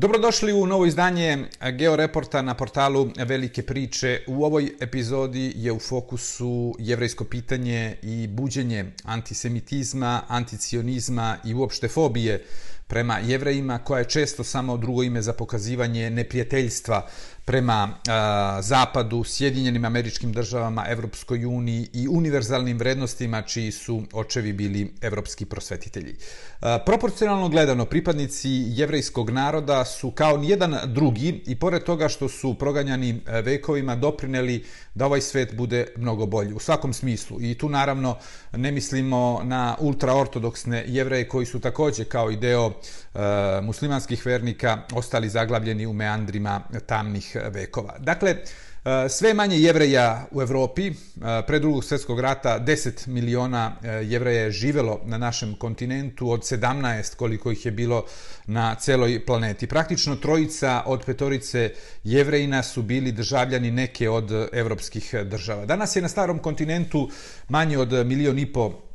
Dobrodošli u novo izdanje eh, Georeporta na portalu Velike priče. U ovoj epizodi je u fokusu jevrejsko pitanje i buđenje antisemitizma, anticionizma i uopšte fobije prema jevrejima, koja je često samo drugo ime za pokazivanje neprijateljstva prema Zapadu, Sjedinjenim američkim državama, Evropskoj uniji i univerzalnim vrednostima čiji su očevi bili evropski prosvetitelji. Proporcionalno gledano, pripadnici jevrejskog naroda su kao nijedan drugi i pored toga što su proganjani vekovima doprineli da ovaj svet bude mnogo bolji u svakom smislu. I tu naravno ne mislimo na ultraortodoksne jevreje koji su takođe kao i deo e, muslimanskih vernika ostali zaglavljeni u meandrima tamnih vekova. Dakle, e, sve manje jevreja u Evropi, e, pre drugog svjetskog rata 10 miliona e, jevreja je živelo na našem kontinentu od 17 koliko ih je bilo na celoj planeti. Praktično trojica od petorice jevrejina su bili državljani neke od evropskih država. Danas je na starom kontinentu manje od milion i po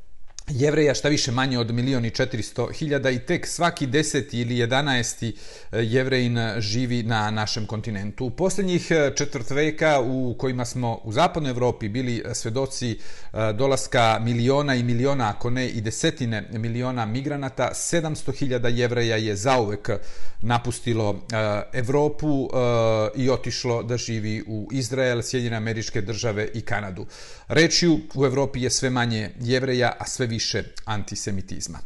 jevreja, šta više manje od milioni četiristo hiljada i tek svaki deseti ili jedanajesti e, jevrejin živi na našem kontinentu. U posljednjih e, četvrt veka u kojima smo u zapadnoj Evropi bili e, svedoci e, dolaska miliona i miliona, ako ne i desetine miliona migranata, 700 hiljada jevreja je zauvek napustilo Evropu i otišlo da živi u Izrael, Sjedinjene američke države i Kanadu. Rečju, u Evropi je sve manje jevreja, a sve više antisemitizma.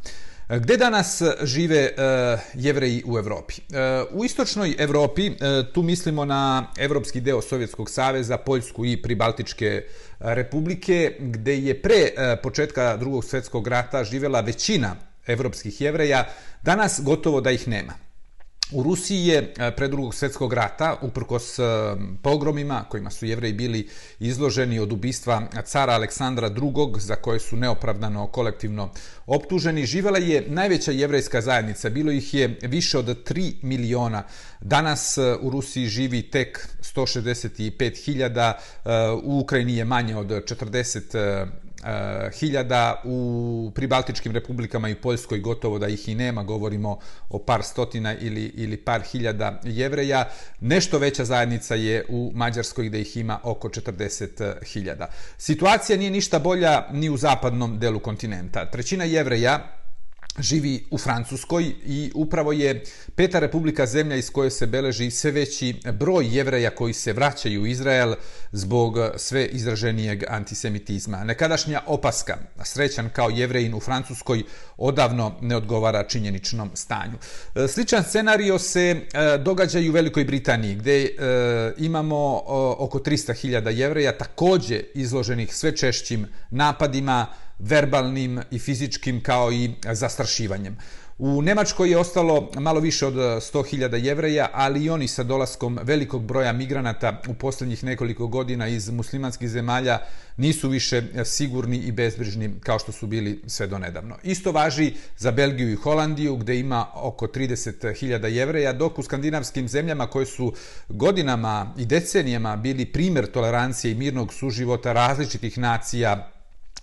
Gde danas e, žive uh, jevreji u Evropi? Uh, u istočnoj Evropi, uh, tu mislimo na evropski deo Sovjetskog saveza, Poljsku i Pribaltičke republike, gde je pre uh, početka drugog svjetskog rata živela većina evropskih jevreja, danas gotovo da ih nema. U Rusiji je e, pre drugog svjetskog rata, uprkos e, pogromima kojima su jevreji bili izloženi od ubistva cara Aleksandra II, za koje su neopravdano kolektivno optuženi, živela je najveća jevrejska zajednica. Bilo ih je više od 3 miliona. Danas e, u Rusiji živi tek 165.000, u Ukrajini je manje od 40 e, hiljada u pribaltičkim republikama i Poljskoj gotovo da ih i nema, govorimo o par stotina ili, ili par hiljada jevreja. Nešto veća zajednica je u Mađarskoj gde ih ima oko 40 eh, hiljada. Situacija nije ništa bolja ni u zapadnom delu kontinenta. Trećina jevreja živi u Francuskoj i upravo je peta republika zemlja iz koje se beleži sve veći broj jevreja koji se vraćaju u Izrael zbog sve izraženijeg antisemitizma. Nekadašnja opaska, srećan kao jevrejin u Francuskoj, odavno ne odgovara činjeničnom stanju. E, sličan scenario se e, događa i u Velikoj Britaniji, gde e, imamo oko 300.000 jevreja takođe izloženih sve češćim napadima, verbalnim i fizičkim kao i zastrašivanjem. U Nemačkoj je ostalo malo više od 100.000 jevreja, ali i oni sa dolaskom velikog broja migranata u posljednjih nekoliko godina iz muslimanskih zemalja nisu više sigurni i bezbrižni kao što su bili sve do nedavno. Isto važi za Belgiju i Holandiju gde ima oko 30.000 jevreja, dok u skandinavskim zemljama koje su godinama i decenijama bili primer tolerancije i mirnog suživota različitih nacija,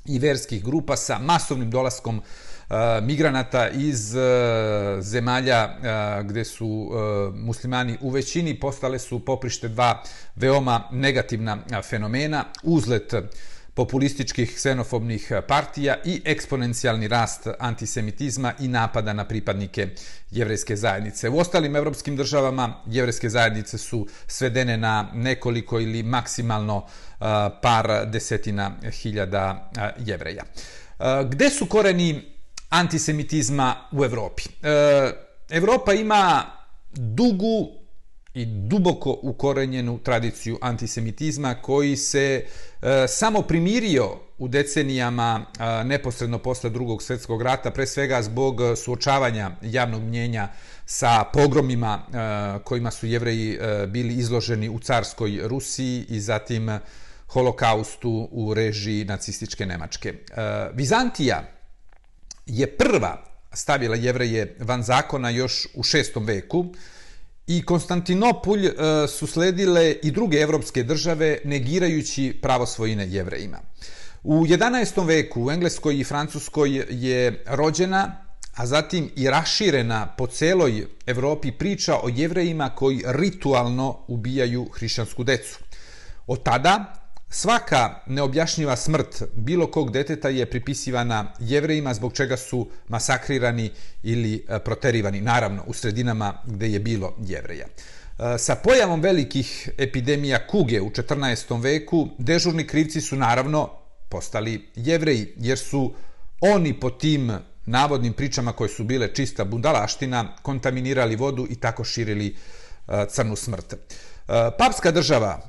i verskih grupa sa masovnim dolaskom e, migranata iz e, zemalja e, gde su muslimani u većini postale su poprište dva veoma negativna fenomena. Uzlet populističkih ksenofobnih eh, partija i eksponencijalni rast antisemitizma i napada na pripadnike jevrejske zajednice. U ostalim evropskim državama jevrejske zajednice su svedene na nekoliko ili maksimalno eh, par desetina hiljada eh, jevreja. Gde su koreni antisemitizma u Evropi? Evropa ima dugu i duboko ukorenjenu tradiciju antisemitizma koji se e, samo primirio u decenijama e, neposredno posle drugog svjetskog rata, pre svega zbog suočavanja javnog mnjenja sa pogromima e, kojima su jevreji e, bili izloženi u carskoj Rusiji i zatim holokaustu u režiji nacističke Nemačke. E, Vizantija je prva stavila jevreje van zakona još u šestom veku, I Konstantinopolj e, su sledile i druge evropske države negirajući pravo svojine jevrejima. U 11. veku u Engleskoj i Francuskoj je rođena a zatim i raširena po celoj Evropi priča o jevrejima koji ritualno ubijaju hrišćansku decu. Od tada svaka neobjašnjiva smrt bilo kog deteta je pripisivana jevrejima zbog čega su masakrirani ili e, proterivani, naravno u sredinama gde je bilo jevreja. E, sa pojavom velikih epidemija kuge u 14. veku, dežurni krivci su naravno postali jevreji, jer su oni po tim navodnim pričama koje su bile čista bundalaština kontaminirali vodu i tako širili e, crnu smrt. Papska država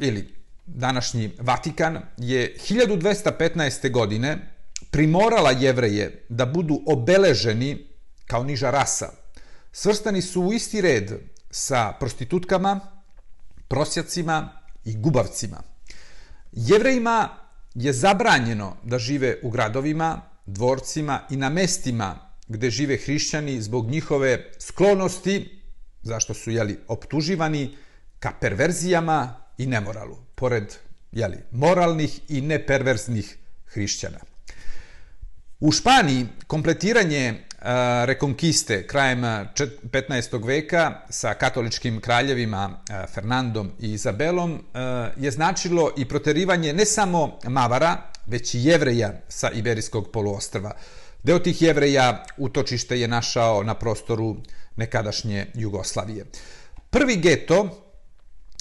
ili današnji Vatikan je 1215. godine primorala jevreje da budu obeleženi kao niža rasa. Svrstani su u isti red sa prostitutkama, prosjacima i gubavcima. Jevrejima je zabranjeno da žive u gradovima, dvorcima i na mestima gde žive hrišćani zbog njihove sklonosti, zašto su jeli, optuživani, ka perverzijama i nemoralu, pored jeli, moralnih i neperverznih hrišćana. U Španiji kompletiranje e, rekonkiste krajem e, 15. veka sa katoličkim kraljevima e, Fernandom i Izabelom je značilo i proterivanje ne samo Mavara, već i jevreja sa Iberijskog poluostrva. Deo tih jevreja utočište je našao na prostoru nekadašnje Jugoslavije. Prvi geto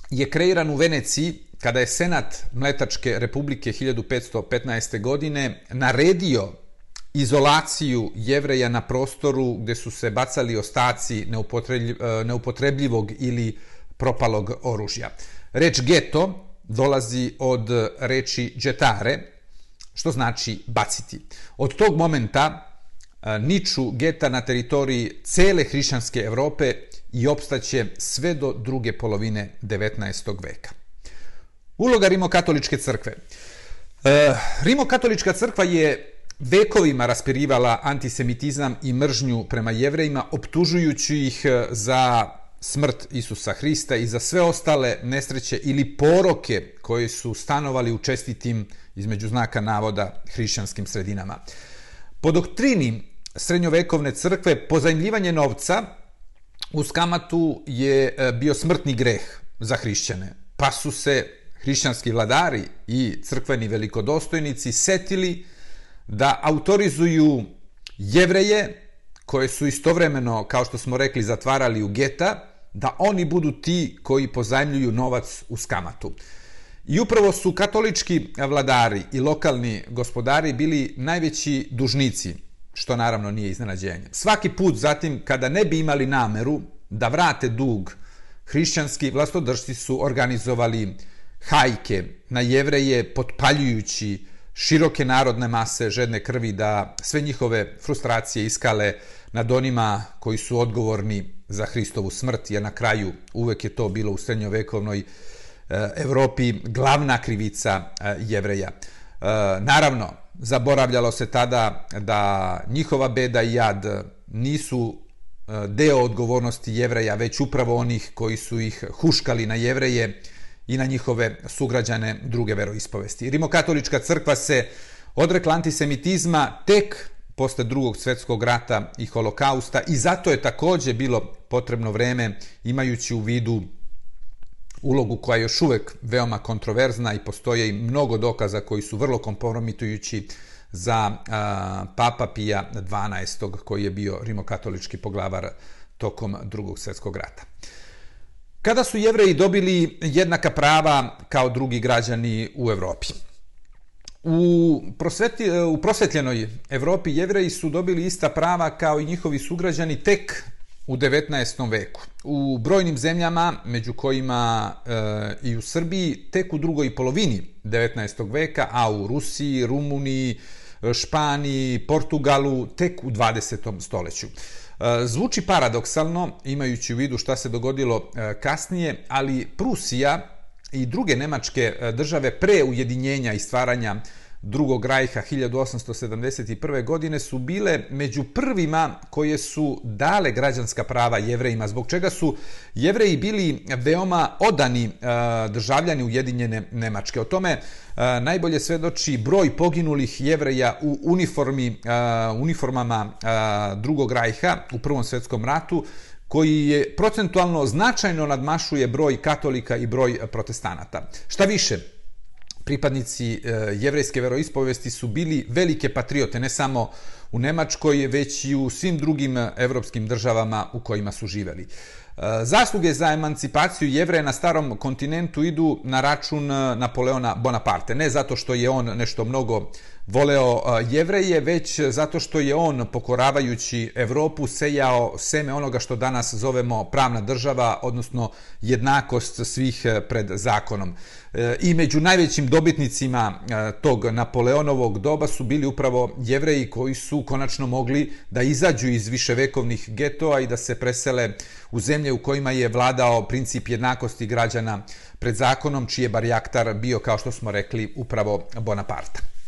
je kreiran u Veneciji kada je Senat Mletačke republike 1515. godine naredio izolaciju jevreja na prostoru gde su se bacali ostaci neupotrebljivog ili propalog oružja. Reč geto dolazi od reči džetare, što znači baciti. Od tog momenta e, niču geta na teritoriji cele hrišćanske Evrope i opstaće sve do druge polovine 19. veka. Uloga Rimokatoličke crkve. E, Rimokatolička crkva je vekovima raspirivala antisemitizam i mržnju prema jevrejima, optužujući ih e, za smrt Isusa Hrista i za sve ostale nesreće ili poroke koje su stanovali u čestitim, između znaka navoda, hrišćanskim sredinama. Po doktrini srednjovekovne crkve, pozajmljivanje novca uz kamatu je e, bio smrtni greh za hrišćane, pa su se hrišćanski vladari i crkveni velikodostojnici setili da autorizuju jevreje koje su istovremeno, kao što smo rekli, zatvarali u geta, da oni budu ti koji pozajmljuju novac uz kamatu. I upravo su katolički vladari i lokalni gospodari bili najveći dužnici što naravno nije iznenađenje. Svaki put zatim, kada ne bi imali nameru da vrate dug, hrišćanski vlastodržci su organizovali hajke na jevreje, potpaljujući široke narodne mase žedne krvi da sve njihove frustracije iskale nad onima koji su odgovorni za Hristovu smrt, jer na kraju uvek je to bilo u srednjovekovnoj e, Evropi glavna krivica e, jevreja. E, naravno, zaboravljalo se tada da njihova beda i jad nisu deo odgovornosti jevreja, već upravo onih koji su ih huškali na jevreje i na njihove sugrađane druge veroispovesti. Rimokatolička crkva se odrekla antisemitizma tek posle drugog svetskog rata i holokausta i zato je takođe bilo potrebno vreme imajući u vidu ulogu koja je još uvek veoma kontroverzna i postoje i mnogo dokaza koji su vrlo kompromitujući za a, Papa Pija XII. koji je bio rimokatolički poglavar tokom drugog svetskog rata. Kada su jevreji dobili jednaka prava kao drugi građani u Evropi? U, prosveti, u prosvetljenoj Evropi jevreji su dobili ista prava kao i njihovi sugrađani tek u 19. veku. U brojnim zemljama, među kojima e, i u Srbiji, tek u drugoj polovini 19. veka, a u Rusiji, Rumuniji, Španiji, Portugalu, tek u 20. stoljeću. E, zvuči paradoksalno, imajući u vidu šta se dogodilo e, kasnije, ali Prusija i druge nemačke e, države pre ujedinjenja i stvaranja drugog rajha 1871. godine su bile među prvima koje su dale građanska prava jevrejima, zbog čega su jevreji bili veoma odani e, državljani Ujedinjene Nemačke. O tome e, najbolje svedoči broj poginulih jevreja u uniformi, e, uniformama e, drugog rajha u Prvom svjetskom ratu, koji je procentualno značajno nadmašuje broj katolika i broj protestanata. Šta više, pripadnici e, jevrejske veroispovesti su bili velike patriote, ne samo u Nemačkoj, već i u svim drugim e, evropskim državama u kojima su živeli. E, zasluge za emancipaciju jevreja na starom kontinentu idu na račun Napoleona Bonaparte. Ne zato što je on nešto mnogo voleo jevreje, već zato što je on, pokoravajući Evropu, sejao seme onoga što danas zovemo pravna država, odnosno jednakost svih e, pred zakonom. E, I među najvećim dobitnicima e, tog Napoleonovog doba su bili upravo jevreji koji su konačno mogli da izađu iz viševekovnih getoa i da se presele u zemlje u kojima je vladao princip jednakosti građana pred zakonom, čiji je barjaktar bio, kao što smo rekli, upravo Bonaparte.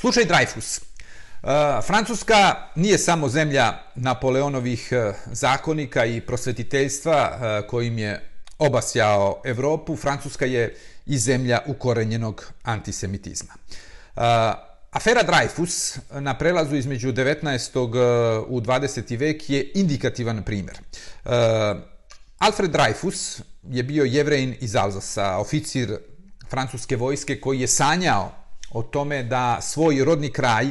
Slučaj Dreyfus. E, Francuska nije samo zemlja Napoleonovih e, zakonika i prosvetiteljstva e, kojim je obasjao Evropu. Francuska je i zemlja ukorenjenog antisemitizma. Afera Dreyfus na prelazu između 19. u 20. vek je indikativan primjer. Alfred Dreyfus je bio jevrejin iz Alzasa, oficir francuske vojske koji je sanjao o tome da svoj rodni kraj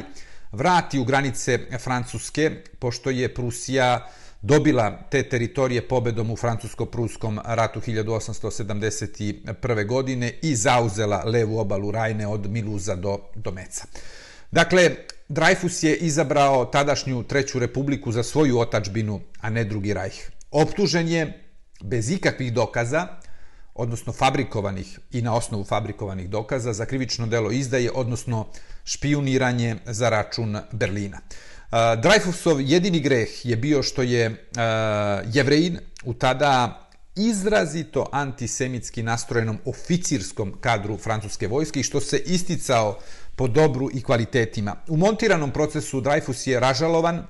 vrati u granice Francuske, pošto je Prusija dobila te teritorije pobedom u francusko-pruskom ratu 1871. godine i zauzela levu obalu Rajne od Miluza do, do Meca. Dakle, Dreyfus je izabrao tadašnju Treću republiku za svoju otačbinu, a ne drugi rajh. Optužen je bez ikakvih dokaza, odnosno fabrikovanih i na osnovu fabrikovanih dokaza za krivično delo izdaje, odnosno špioniranje za račun Berlina. E, Dreyfusov jedini greh je bio što je e, uh, jevrejin u tada izrazito antisemitski nastrojenom oficirskom kadru francuske vojske i što se isticao po dobru i kvalitetima. U montiranom procesu Dreyfus je ražalovan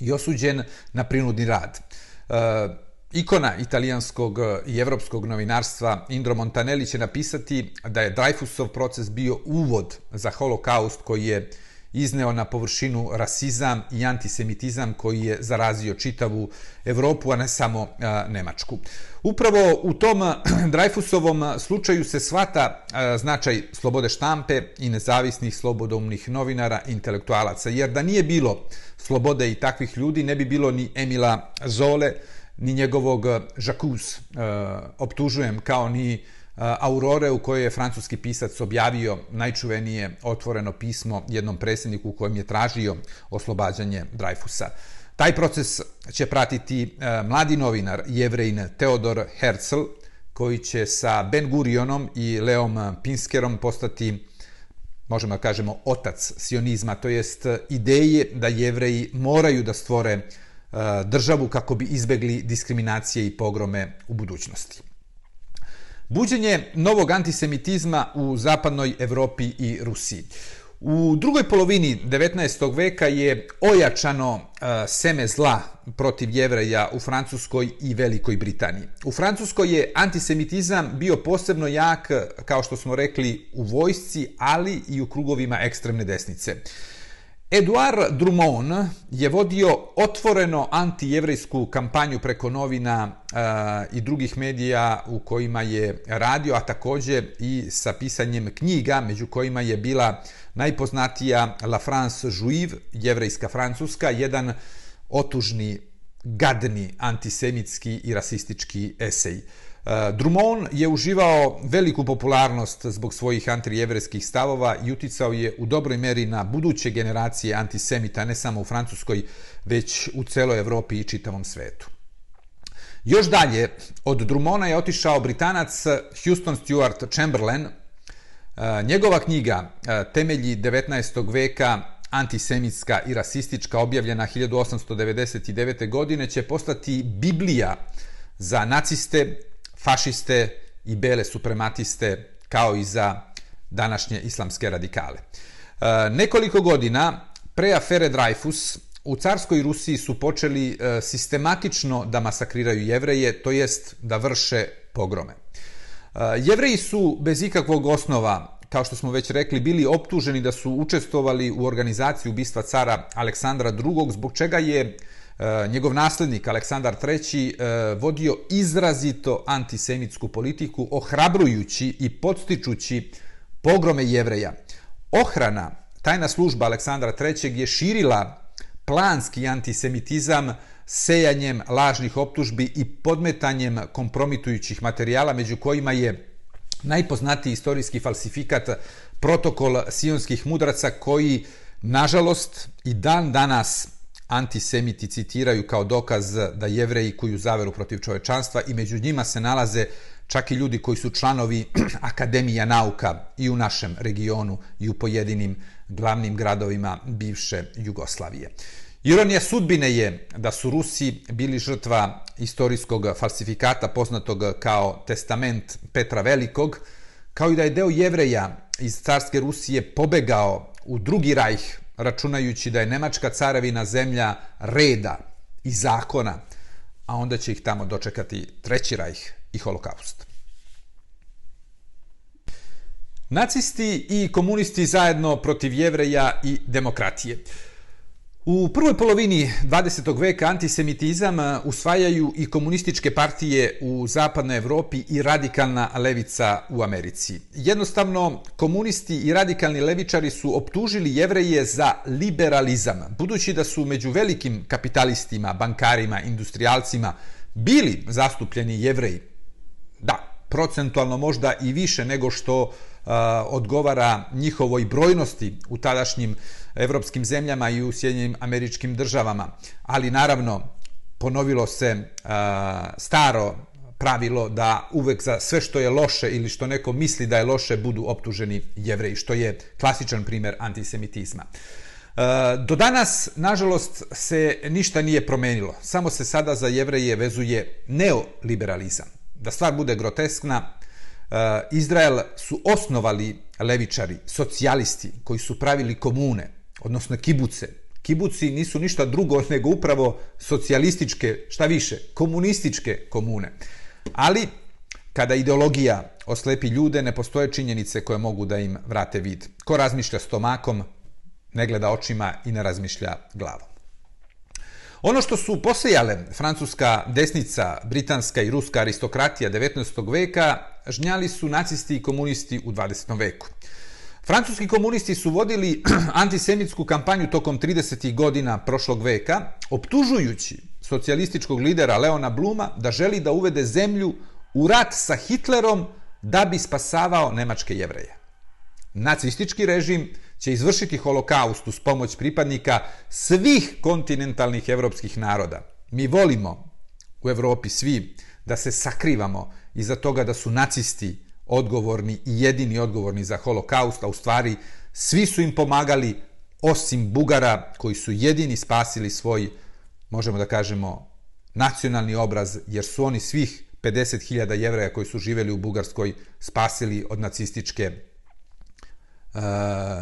i osuđen na prinudni rad. Uh, ikona italijanskog e, i evropskog novinarstva Indro Montanelli će napisati da je Dreyfusov proces bio uvod za holokaust koji je izneo na površinu rasizam i antisemitizam koji je zarazio čitavu Evropu, a ne samo e, Nemačku. Upravo u tom e, Dreyfusovom slučaju se svata značaj slobode štampe i nezavisnih slobodomnih novinara intelektualaca, jer da nije bilo slobode i takvih ljudi, ne bi bilo ni Emila Zole, ni njegovog eh, Jacques, eh, optužujem, kao ni eh, Aurore u kojoj je francuski pisac objavio najčuvenije otvoreno pismo jednom predsjedniku u kojem je tražio oslobađanje Dreyfusa. Taj proces će pratiti mladi novinar jevrejn Teodor Herzl, koji će sa Ben Gurionom i Leom Pinskerom postati, možemo da kažemo, otac sionizma, to jest ideje da jevreji moraju da stvore E, državu kako bi izbegli diskriminacije i pogrome u budućnosti. Buđenje novog antisemitizma u zapadnoj Evropi i Rusiji. U drugoj polovini 19. veka je ojačano e, seme zla protiv jevreja u Francuskoj i Velikoj Britaniji. U Francuskoj je antisemitizam bio posebno jak, kao što smo rekli, u vojsci, ali i u krugovima ekstremne desnice. Eduard Drummond je vodio otvoreno antijevrejsku kampanju preko novina e, i drugih medija u kojima je radio, a takođe i sa pisanjem knjiga, među kojima je bila najpoznatija La France Juive, jevrejska francuska, jedan otužni, gadni, antisemitski i rasistički esej. Eh, Drummond je uživao veliku popularnost zbog svojih antijevreskih stavova i uticao je u dobroj meri na buduće generacije antisemita, ne samo u Francuskoj, već u celoj Evropi i čitavom svetu. Još dalje, od Drumona je otišao britanac Houston Stuart Chamberlain. Eh, njegova knjiga eh, Temelji 19. veka antisemitska i rasistička objavljena 1899. godine će postati Biblija za naciste, fašiste i bele suprematiste, kao i za današnje islamske radikale. E, nekoliko godina pre afere Dreyfus u carskoj Rusiji su počeli e, sistematično da masakriraju jevreje, to jest da vrše pogrome. E, jevreji su bez ikakvog osnova, kao što smo već rekli, bili optuženi da su učestvovali u organizaciji ubistva cara Aleksandra II, zbog čega je E, njegov naslednik Aleksandar III e, vodio izrazito antisemitsku politiku, ohrabrujući i podstičući pogrome jevreja. Ohrana, tajna služba Aleksandra III je širila planski antisemitizam sejanjem lažnih optužbi i podmetanjem kompromitujućih materijala, među kojima je najpoznatiji istorijski falsifikat protokol sionskih mudraca koji, nažalost, i dan danas antisemiti citiraju kao dokaz da jevreji kuju zaveru protiv čovečanstva i među njima se nalaze čak i ljudi koji su članovi Akademija nauka i u našem regionu i u pojedinim glavnim gradovima bivše Jugoslavije. Ironija sudbine je da su Rusi bili žrtva istorijskog falsifikata poznatog kao testament Petra Velikog, kao i da je deo jevreja iz carske Rusije pobegao u drugi rajh, računajući da je Nemačka caravina zemlja reda i zakona, a onda će ih tamo dočekati treći rajh i holokaust. Nacisti i komunisti zajedno protiv jevreja i demokratije. U prvoj polovini 20. veka antisemitizam eh, usvajaju i komunističke partije u zapadnoj Evropi i radikalna levica u Americi. Jednostavno, komunisti i radikalni levičari su optužili jevreje za liberalizam, budući da su među velikim kapitalistima, bankarima, industrialcima bili zastupljeni jevreji. Da, procentualno možda i više nego što uh, odgovara njihovoj brojnosti u tadašnjim evropskim zemljama i u Sjedinjenim američkim državama. Ali naravno, ponovilo se uh, staro pravilo da uvek za sve što je loše ili što neko misli da je loše budu optuženi jevreji, što je klasičan primer antisemitizma. Do danas, nažalost, se ništa nije promenilo. Samo se sada za jevreje vezuje neoliberalizam da stvar bude groteskna, Izrael su osnovali levičari, socijalisti, koji su pravili komune, odnosno kibuce. Kibuci nisu ništa drugo nego upravo socijalističke, šta više, komunističke komune. Ali, kada ideologija oslepi ljude, ne postoje činjenice koje mogu da im vrate vid. Ko razmišlja stomakom, ne gleda očima i ne razmišlja glavom. Ono što su posejale francuska desnica, britanska i ruska aristokratija 19. veka, žnjali su nacisti i komunisti u 20. veku. Francuski komunisti su vodili antisemitsku kampanju tokom 30. godina prošlog veka, optužujući socijalističkog lidera Leona Bluma da želi da uvede zemlju u rat sa Hitlerom da bi spasavao nemačke jevreje. Nacistički režim će izvršiti holokaust uz pomoć pripadnika svih kontinentalnih evropskih naroda. Mi volimo u Evropi svi da se sakrivamo iza toga da su nacisti odgovorni i jedini odgovorni za holokaust, a u stvari svi su im pomagali osim Bugara koji su jedini spasili svoj, možemo da kažemo, nacionalni obraz, jer su oni svih 50.000 jevreja koji su živeli u Bugarskoj spasili od nacističke uh,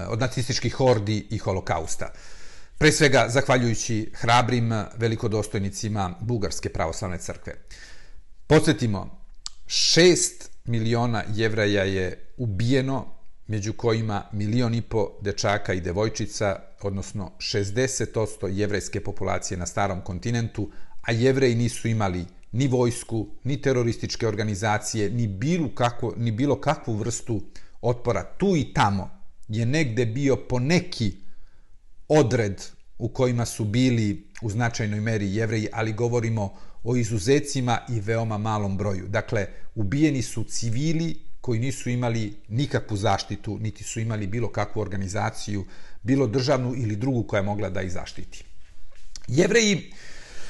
od nacističkih hordi i holokausta. Pre svega, zahvaljujući hrabrim velikodostojnicima Bugarske pravoslavne crkve. Podsjetimo, šest miliona jevraja je ubijeno, među kojima milion i po dečaka i devojčica, odnosno 60% jevrejske populacije na starom kontinentu, a jevreji nisu imali ni vojsku, ni terorističke organizacije, ni bilo, kako, ni bilo kakvu vrstu otpora. Tu i tamo je negde bio po neki odred u kojima su bili u značajnoj meri jevreji, ali govorimo o o izuzecima i veoma malom broju. Dakle, ubijeni su civili koji nisu imali nikakvu zaštitu, niti su imali bilo kakvu organizaciju, bilo državnu ili drugu koja je mogla da ih zaštiti. Jevreji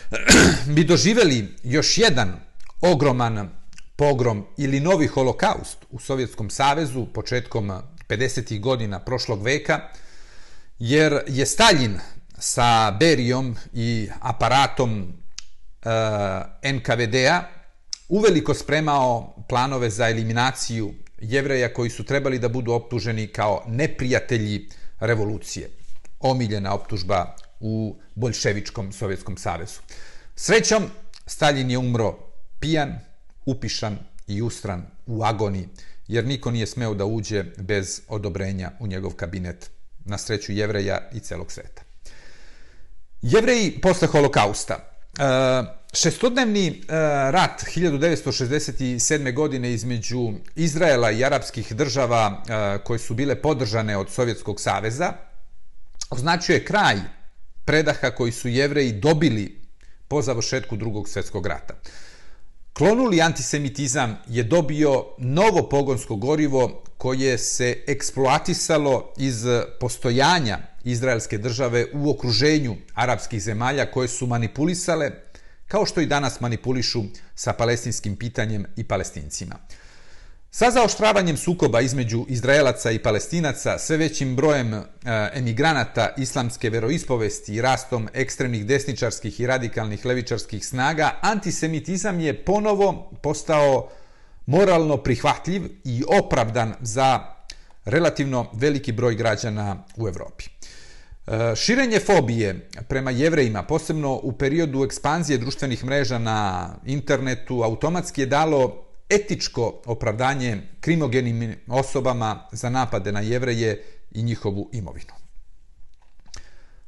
bi doživeli još jedan ogroman pogrom ili novi holokaust u Sovjetskom savezu početkom 50. godina prošlog veka, jer je Stalin sa Berijom i aparatom Eh, NKVD-a uveliko spremao planove za eliminaciju jevreja koji su trebali da budu optuženi kao neprijatelji revolucije. Omiljena optužba u bolševičkom Sovjetskom savezu. Srećom, Stalin je umro pijan, upišan i ustran u agoni, jer niko nije smeo da uđe bez odobrenja u njegov kabinet na sreću jevreja i celog sveta. Jevreji posle holokausta. E, šestodnevni e, rat 1967. godine između Izraela i arapskih država e, koje su bile podržane od Sovjetskog saveza označuje kraj predaha koji su jevreji dobili po završetku drugog svjetskog rata. Klonuli antisemitizam je dobio novo pogonsko gorivo koje se eksploatisalo iz postojanja izraelske države u okruženju arapskih zemalja koje su manipulisale, kao što i danas manipulišu sa palestinskim pitanjem i palestincima. Sa zaoštravanjem sukoba između Izraelaca i Palestinaca, sve većim brojem e, emigranata islamske veroispovesti i rastom ekstremnih desničarskih i radikalnih levičarskih snaga, antisemitizam je ponovo postao moralno prihvatljiv i opravdan za relativno veliki broj građana u Evropi. E, širenje fobije prema jevrejima, posebno u periodu ekspanzije društvenih mreža na internetu, automatski je dalo etičko opravdanje krimogenim osobama za napade na jevreje i njihovu imovinu.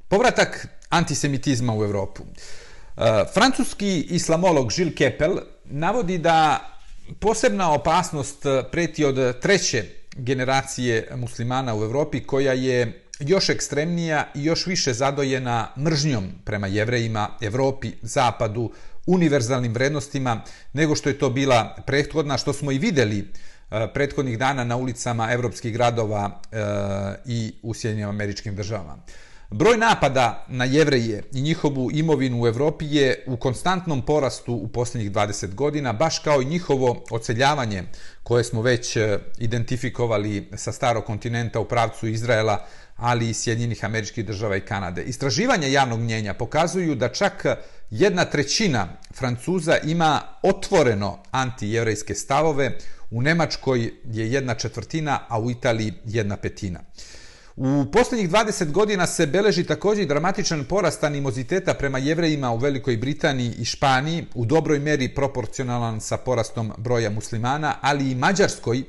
Povratak antisemitizma u Evropu. E, francuski islamolog Gilles Keppel navodi da posebna opasnost preti od treće generacije muslimana u Evropi koja je još ekstremnija i još više zadojena mržnjom prema jevrejima, Evropi, Zapadu, univerzalnim vrednostima nego što je to bila prethodna, što smo i videli e, prethodnih dana na ulicama evropskih gradova e, i u Sjedinjama američkim državama. Broj napada na jevreje i njihovu imovinu u Evropi je u konstantnom porastu u posljednjih 20 godina, baš kao i njihovo oceljavanje koje smo već e, identifikovali sa starog kontinenta u pravcu Izraela, ali i Sjedinjenih američkih država i Kanade. Istraživanja javnog mnjenja pokazuju da čak jedna trećina Francuza ima otvoreno antijevrejske stavove, u Nemačkoj je jedna četvrtina, a u Italiji jedna petina. U posljednjih 20 godina se beleži također dramatičan porast animoziteta prema jevrejima u Velikoj Britaniji i Španiji, u dobroj meri proporcionalan sa porastom broja muslimana, ali i Mađarskoj,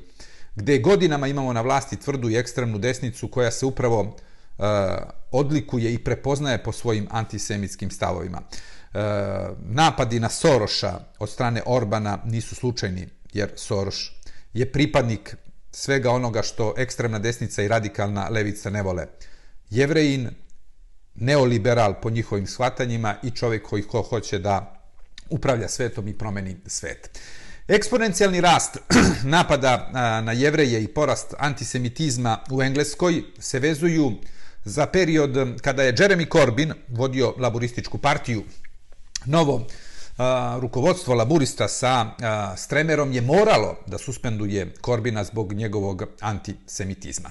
gde godinama imamo na vlasti tvrdu i ekstremnu desnicu koja se upravo uh, odlikuje i prepoznaje po svojim antisemitskim stavovima. E, napadi na Soroša od strane Orbana nisu slučajni, jer Soroš je pripadnik svega onoga što ekstremna desnica i radikalna levica ne vole. Jevrejin, neoliberal po njihovim shvatanjima i čovjek koji ko hoće da upravlja svetom i promeni svet. Eksponencijalni rast napada na jevreje i porast antisemitizma u Engleskoj se vezuju za period kada je Jeremy Corbyn vodio laborističku partiju. Novo rukovodstvo laburista sa Stremerom je moralo da suspenduje Korbina zbog njegovog antisemitizma.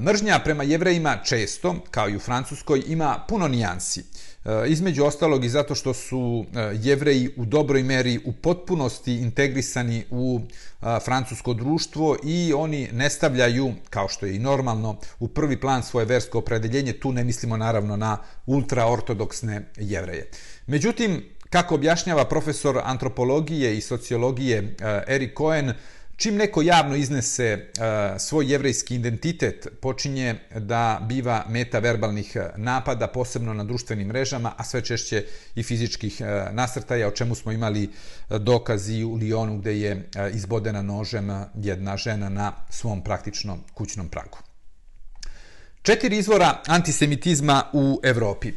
Mržnja prema jevrejima često, kao i u Francuskoj, ima puno nijansi. E, između ostalog i zato što su e, jevreji u dobroj meri u potpunosti integrisani u e, francusko društvo i oni ne stavljaju, kao što je i normalno, u prvi plan svoje versko opredeljenje, tu ne mislimo naravno na ultraortodoksne jevreje. Međutim, kako objašnjava profesor antropologije i sociologije Erik Cohen, Čim neko javno iznese uh, svoj jevrejski identitet, počinje da biva meta verbalnih e, napada, posebno na društvenim mrežama, a sve češće i fizičkih uh, nasrtaja, o čemu smo imali dokazi u Lijonu gde je uh, izbodena nožem jedna žena na svom praktičnom kućnom pragu. Četiri izvora antisemitizma u Evropi.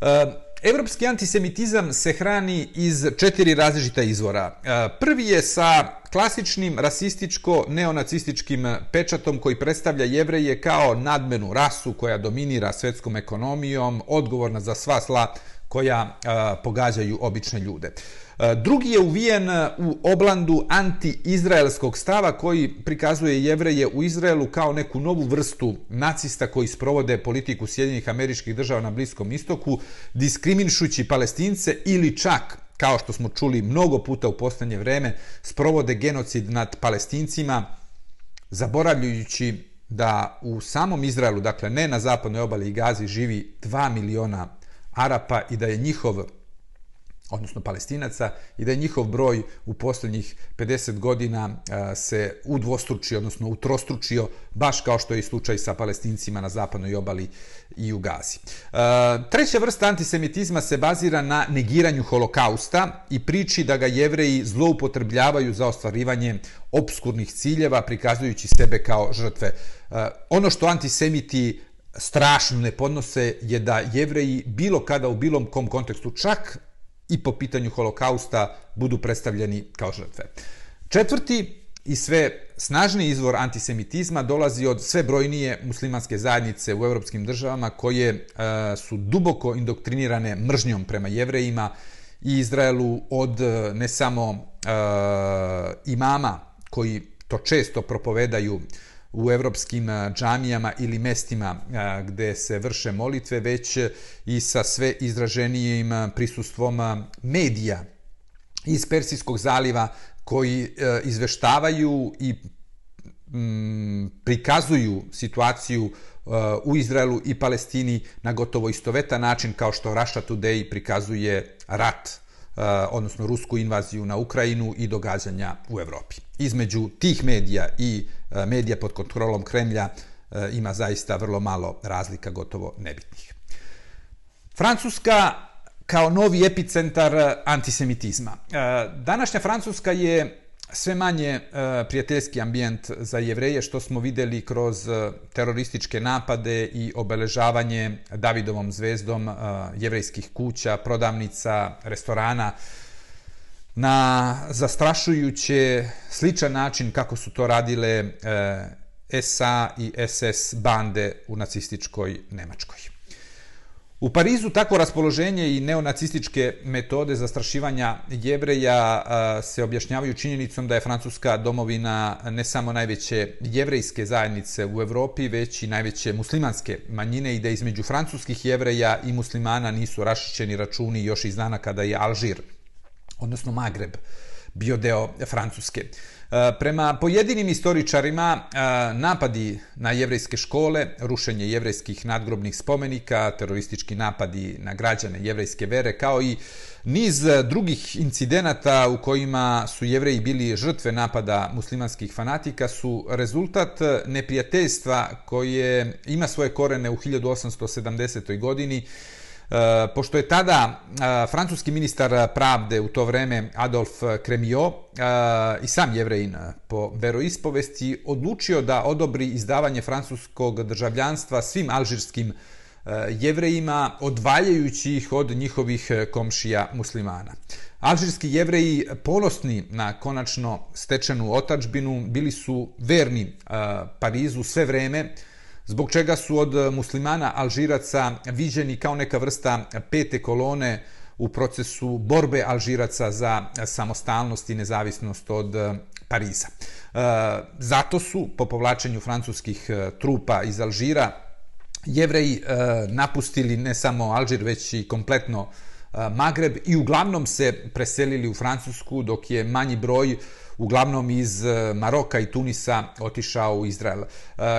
Uh, Evropski antisemitizam se hrani iz četiri različita izvora. E, prvi je sa klasičnim rasističko-neonacističkim pečatom koji predstavlja jevreje kao nadmenu rasu koja dominira svetskom ekonomijom, odgovorna za sva sla koja e, pogađaju obične ljude. E, drugi je uvijen e, u oblandu anti-izraelskog stava koji prikazuje jevreje u Izraelu kao neku novu vrstu nacista koji sprovode politiku Sjedinjenih američkih država na Bliskom istoku, diskriminišući palestince ili čak kao što smo čuli mnogo puta u poslednje vreme, sprovode genocid nad palestincima zaboravljajući da u samom Izraelu, dakle ne na zapadnoj obali i Gazi, živi 2 miliona Arapa i da je njihov odnosno palestinaca, i da je njihov broj u posljednjih 50 godina se udvostručio, odnosno utrostručio, baš kao što je i slučaj sa palestincima na zapadnoj obali i u Gazi. Treća vrsta antisemitizma se bazira na negiranju holokausta i priči da ga jevreji zloupotrebljavaju za ostvarivanje obskurnih ciljeva, prikazujući sebe kao žrtve. Ono što antisemiti strašno ne podnose je da jevreji bilo kada u bilom kom kontekstu, čak i po pitanju holokausta budu predstavljeni kao žrtve. Četvrti i sve snažni izvor antisemitizma dolazi od sve brojnije muslimanske zajednice u evropskim državama koje e, su duboko indoktrinirane mržnjom prema jevrejima i Izraelu od e, ne samo e, imama koji to često propovedaju u evropskim džamijama ili mestima gde se vrše molitve, već i sa sve izraženijim prisustvom medija iz Persijskog zaliva koji e, izveštavaju i mm, prikazuju situaciju e, u Izraelu i Palestini na gotovo istovetan način kao što Russia Today prikazuje rat e, odnosno rusku invaziju na Ukrajinu i događanja u Evropi. Između tih medija i e, medija pod kontrolom Kremlja e, ima zaista vrlo malo razlika, gotovo nebitnih. Francuska kao novi epicentar e, antisemitizma. Današnja Francuska je sve manje prijateljski ambijent za jevreje, što smo videli kroz terorističke napade i obeležavanje Davidovom zvezdom jevrejskih kuća, prodavnica, restorana, na zastrašujuće sličan način kako su to radile eh, SA i SS bande u nacističkoj Nemačkoj. U Parizu tako raspoloženje i neonacističke metode zastrašivanja jevreja eh, se objašnjavaju činjenicom da je Francuska domovina ne samo najveće jevrejske zajednice u Evropi, već i najveće muslimanske manjine i da između francuskih jevreja i muslimana nisu rašićeni računi još iz dana kada je Alžir, odnosno Magreb, bio deo Francuske. E, prema pojedinim istoričarima, e, napadi na jevrejske škole, rušenje jevrejskih nadgrobnih spomenika, teroristički napadi na građane jevrejske vere, kao i niz drugih incidenata u kojima su jevreji bili žrtve napada muslimanskih fanatika su rezultat neprijateljstva koje ima svoje korene u 1870. godini E, pošto je tada e, francuski ministar pravde u to vreme Adolf Kremio e, i sam jevrejin po veroispovesti odlučio da odobri izdavanje francuskog državljanstva svim alžirskim jevrejima, odvaljajući ih od njihovih komšija muslimana. Alžirski jevreji, ponosni na konačno stečenu otačbinu, bili su verni Parizu sve vreme, zbog čega su od eh, muslimana Alžiraca viđeni kao neka vrsta pete kolone u procesu borbe Alžiraca za samostalnost i nezavisnost od eh, Pariza. Eh, zato su, po povlačenju francuskih trupa iz Alžira, jevreji napustili ne samo Alžir, već i kompletno Magreb i uglavnom se preselili u Francusku, dok je manji broj uglavnom iz eh, Maroka i Tunisa otišao u Izrael. Eh,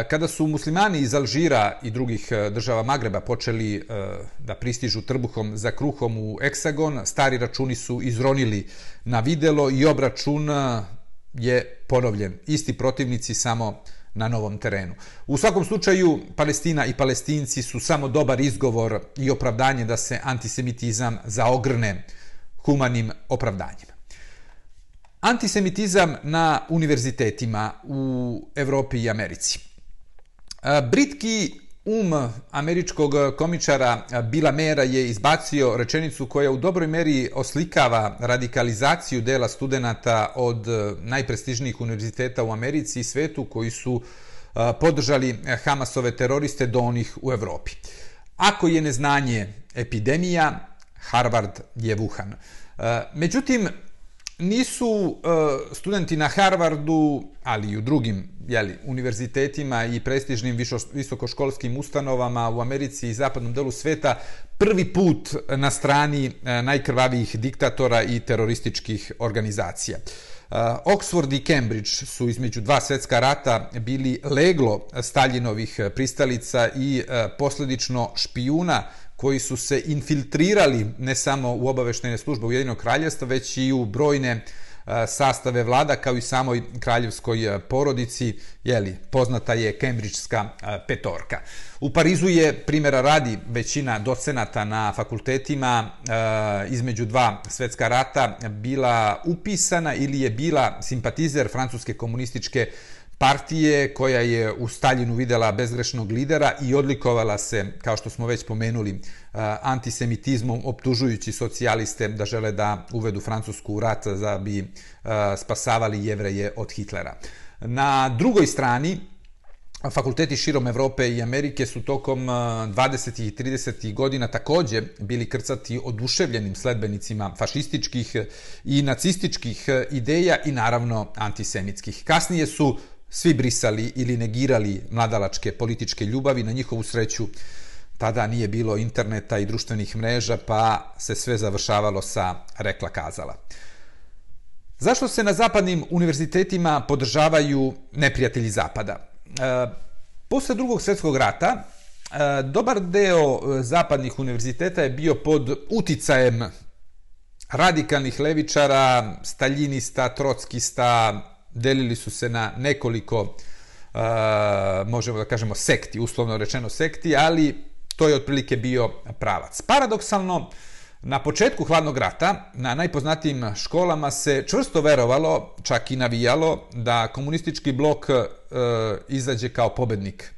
kada su muslimani iz Alžira i drugih eh, država Magreba počeli da pristižu trbuhom za kruhom u Eksagon, stari računi su izronili na videlo i obračun je ponovljen. Isti protivnici samo na novom terenu. U svakom slučaju, Palestina i palestinci su samo dobar izgovor i opravdanje da se antisemitizam zaogrne humanim opravdanjima. Antisemitizam na univerzitetima u Evropi i Americi. Britki um američkog komičara Bila Mera je izbacio rečenicu koja u dobroj meri oslikava radikalizaciju dela studenta od e, najprestižnijih univerziteta u Americi i svetu koji su e, podržali e, Hamasove teroriste do onih u Evropi. Ako je neznanje epidemija, Harvard je Wuhan. Međutim, nisu uh, studenti na Harvardu, ali i u drugim jeli, univerzitetima i prestižnim višo, visokoškolskim ustanovama u Americi i zapadnom delu sveta prvi put na strani uh, najkrvavijih diktatora i terorističkih organizacija. Uh, Oxford i Cambridge su između dva svetska rata bili leglo Staljinovih pristalica i uh, posljedično špijuna koji su se infiltrirali ne samo u obaveštene službe Ujedinog kraljevstva, već i u brojne e, sastave vlada kao i samoj kraljevskoj e, porodici, jeli, poznata je Kembridžska e, petorka. U Parizu je, primjera radi, većina docenata na fakultetima između dva svetska rata bila upisana ili je bila simpatizer francuske komunističke partije koja je u Staljinu videla bezgrešnog lidera i odlikovala se, kao što smo već pomenuli, eh, antisemitizmom, optužujući socijaliste da žele da uvedu Francusku u rat za bi eh, spasavali jevreje od Hitlera. Na drugoj strani, Fakulteti širom Evrope i Amerike su tokom eh, 20. I 30. godina takođe bili krcati oduševljenim sledbenicima fašističkih i nacističkih ideja i naravno antisemitskih. Kasnije su svi brisali ili negirali mladalačke političke ljubavi na njihovu sreću. Tada nije bilo interneta i društvenih mreža, pa se sve završavalo sa rekla kazala. Zašto se na zapadnim univerzitetima podržavaju neprijatelji Zapada? E, posle drugog svjetskog rata, e, dobar deo e, zapadnih univerziteta je bio pod uticajem radikalnih levičara, staljinista, trockista, delili su se na nekoliko, uh, možemo da kažemo, sekti, uslovno rečeno sekti, ali to je otprilike bio pravac. Paradoksalno, na početku hladnog rata, na najpoznatijim školama se čvrsto verovalo, čak i navijalo, da komunistički blok uh, izađe kao pobednik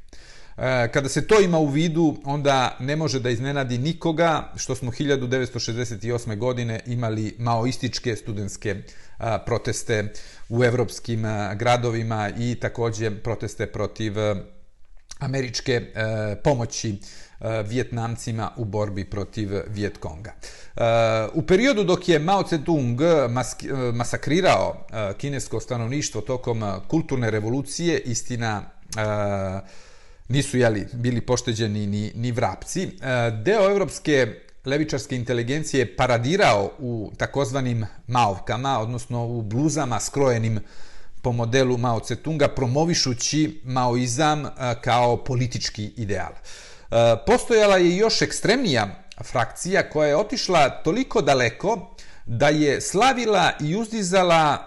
E, kada se to ima u vidu, onda ne može da iznenadi nikoga što smo 1968. godine imali maoističke studentske proteste u evropskim gradovima i takođe proteste protiv američke e, pomoći e, Vjetnamcima u borbi protiv Vjetkonga. U periodu dok je Mao Zedong masakrirao kinesko stanovništvo tokom kulturne revolucije, istina nisu jeli, bili pošteđeni ni, ni vrapci. E, deo evropske levičarske inteligencije paradirao u takozvanim maovkama, odnosno u bluzama skrojenim po modelu Mao Tse-tunga, promovišući maoizam kao politički ideal. Postojala je još ekstremnija frakcija koja je otišla toliko daleko da je slavila i uzdizala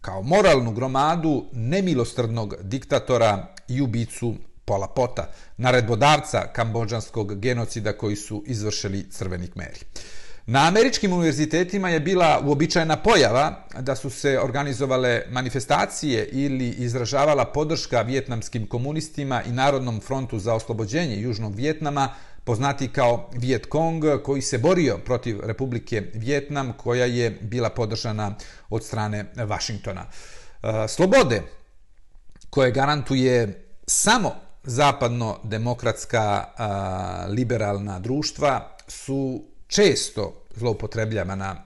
kao moralnu gromadu nemilostrdnog diktatora i ubicu Pola Pota, naredbodavca kambođanskog genocida koji su izvršili crveni kmeri. Na američkim univerzitetima je bila uobičajena pojava da su se organizovale manifestacije ili izražavala podrška vjetnamskim komunistima i Narodnom frontu za oslobođenje Južnog Vjetnama, poznati kao Viet Cong, koji se borio protiv Republike Vjetnam, koja je bila podržana od strane Vašingtona. E, slobode koje garantuje samo zapadno-demokratska liberalna društva su često zloupotrebljavana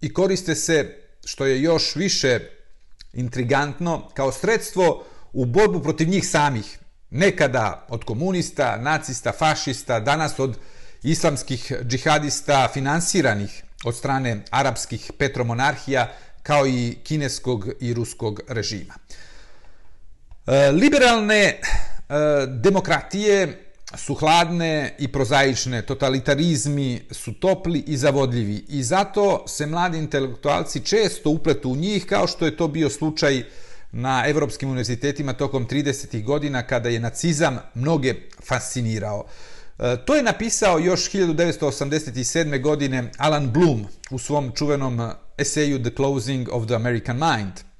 i koriste se, što je još više intrigantno, kao sredstvo u borbu protiv njih samih. Nekada od komunista, nacista, fašista, danas od islamskih džihadista finansiranih od strane arapskih petromonarhija, kao i kineskog i ruskog režima. E, liberalne e, demokratije su hladne i prozaične, totalitarizmi su topli i zavodljivi i zato se mladi intelektualci često upletu u njih kao što je to bio slučaj na evropskim univerzitetima tokom 30. godina kada je nacizam mnoge fascinirao. E, to je napisao još 1987. godine Alan Bloom u svom čuvenom eseju The Closing of the American Mind –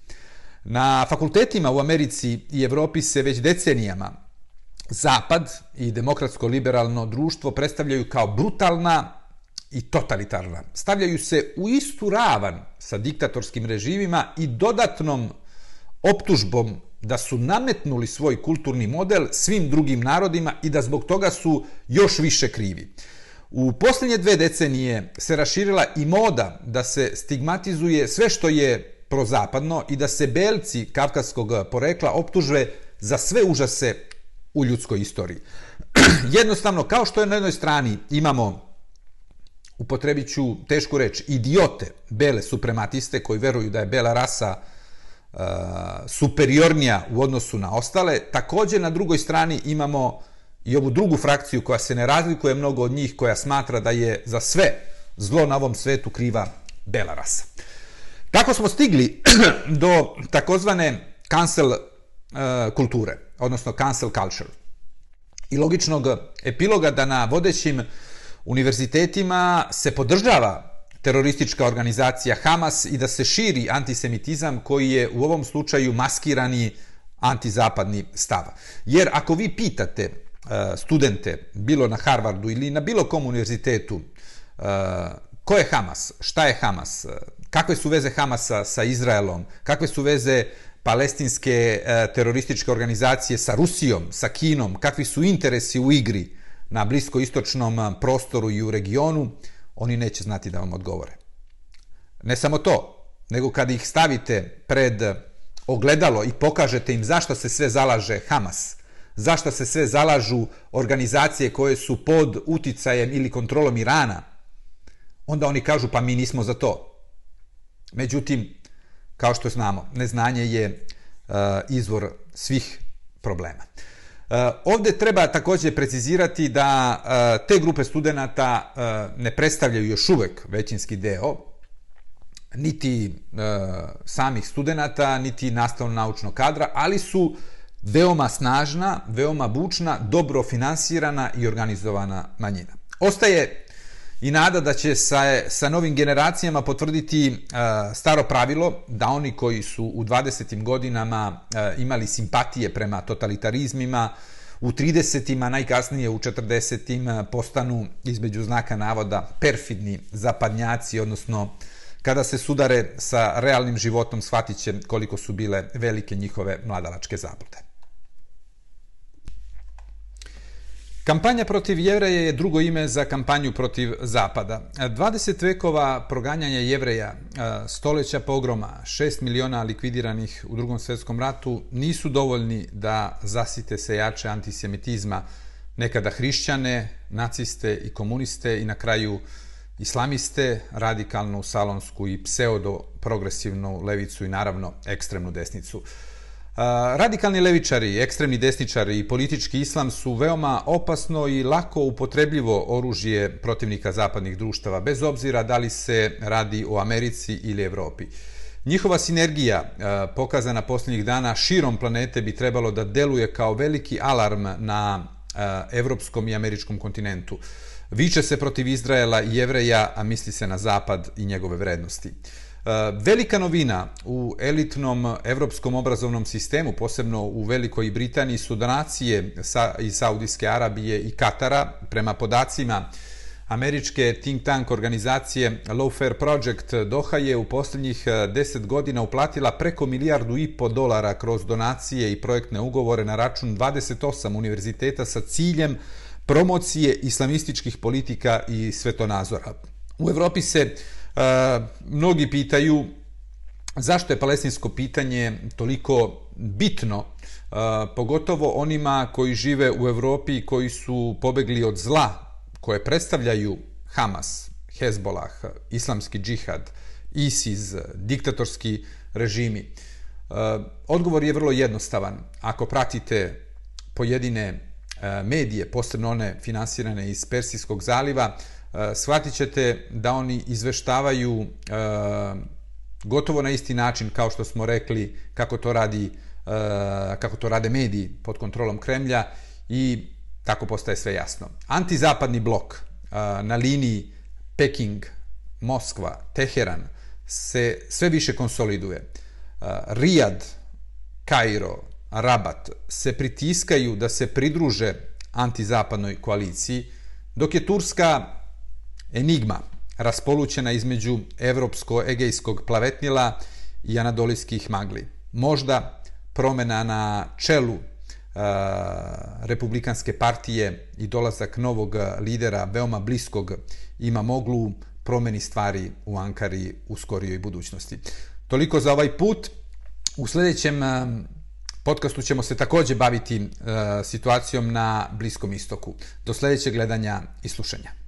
Na fakultetima u Americi i Evropi se već decenijama Zapad i demokratsko-liberalno društvo predstavljaju kao brutalna i totalitarna. Stavljaju se u istu ravan sa diktatorskim režimima i dodatnom optužbom da su nametnuli svoj kulturni model svim drugim narodima i da zbog toga su još više krivi. U posljednje dve decenije se raširila i moda da se stigmatizuje sve što je prozapadno i da se belci kavkaskog porekla optužve za sve užase u ljudskoj istoriji. Jednostavno, kao što je na jednoj strani imamo upotrebit ću tešku reč, idiote, bele suprematiste koji veruju da je bela rasa uh, superiornija u odnosu na ostale. Također na drugoj strani imamo i ovu drugu frakciju koja se ne razlikuje mnogo od njih, koja smatra da je za sve zlo na ovom svetu kriva bela rasa. Kako smo stigli do takozvane cancel uh, kulture, odnosno cancel culture? I logičnog epiloga da na vodećim univerzitetima se podržava teroristička organizacija Hamas i da se širi antisemitizam koji je u ovom slučaju maskirani antizapadni stav. Jer ako vi pitate uh, studente, bilo na Harvardu ili na bilo kom univerzitetu, uh, ko je Hamas, šta je Hamas, kakve su veze Hamasa sa Izraelom, kakve su veze palestinske e, terorističke organizacije sa Rusijom, sa Kinom, kakvi su interesi u igri, na bliskoistočnom e, prostoru i u regionu, oni neće znati da vam odgovore. Ne samo to, nego kad ih stavite pred e, ogledalo i pokažete im zašto se sve zalaže Hamas, zašto se sve zalažu organizacije koje su pod uticajem ili kontrolom Irana, onda oni kažu pa mi nismo za to. Međutim, kao što znamo, neznanje je uh, izvor svih problema. Eh, ovde treba također precizirati da e, te grupe studenta e, ne predstavljaju još uvek većinski deo niti samih studenta, niti nastavno-naučnog kadra, ali su veoma snažna, veoma bučna, dobro finansirana i organizovana manjina. Ostaje i nada da će sa, sa novim generacijama potvrditi uh, staro pravilo da oni koji su u 20. godinama uh, imali simpatije prema totalitarizmima, u 30. najkasnije u 40. Eh, postanu između znaka navoda perfidni zapadnjaci, odnosno kada se sudare sa realnim životom shvatit će koliko su bile velike njihove mladalačke zablude. Kampanja protiv jevreja je drugo ime za kampanju protiv Zapada. 20 vekova proganjanja jevreja, e, stoleća pogroma, 6 miliona likvidiranih u drugom svjetskom ratu nisu dovoljni da zasite se jače antisemitizma, nekada hrišćane, naciste i komuniste i na kraju islamiste, radikalnu, salonsku i pseudo-progresivnu levicu i naravno ekstremnu desnicu. Radikalni levičari, ekstremni desničari i politički islam su veoma opasno i lako upotrebljivo oružje protivnika zapadnih društava, bez obzira da li se radi o Americi ili Evropi. Njihova sinergija, pokazana posljednjih dana širom planete, bi trebalo da deluje kao veliki alarm na evropskom i američkom kontinentu. Viče se protiv Izraela i Jevreja, a misli se na Zapad i njegove vrednosti. Eh, velika novina u elitnom evropskom obrazovnom sistemu, posebno u Velikoj Britaniji, su donacije iz Saudijske Arabije i Katara. Prema podacima američke think tank organizacije Lawfare Project Doha je u posljednjih eh, 10 godina uplatila preko milijardu i po dolara kroz donacije i projektne ugovore na račun 28 univerziteta sa ciljem promocije islamističkih politika i svetonazora. U Evropi se mnogi pitaju zašto je palestinsko pitanje toliko bitno, pogotovo onima koji žive u Evropi i koji su pobegli od zla koje predstavljaju Hamas, Hezbolah, islamski džihad, ISIS, diktatorski režimi. Odgovor je vrlo jednostavan. Ako pratite pojedine medije, posebno one finansirane iz Persijskog zaliva, Eh, shvatit ćete da oni izveštavaju eh, gotovo na isti način kao što smo rekli kako to radi eh, kako to rade mediji pod kontrolom Kremlja i tako postaje sve jasno. Antizapadni blok na liniji Peking, Moskva, Teheran se sve više konsoliduje. Rijad, Kairo, Rabat se pritiskaju da se pridruže antizapadnoj koaliciji, dok je Turska enigma raspolućena između evropsko-egejskog plavetnila i anadolijskih magli. Možda promena na čelu uh, republikanske partije i dolazak novog lidera veoma bliskog ima moglu promeni stvari u Ankari u skorijoj budućnosti. Toliko za ovaj put. U sljedećem um, podcastu ćemo se također baviti uh, situacijom na Bliskom istoku. Do sljedećeg gledanja i slušanja.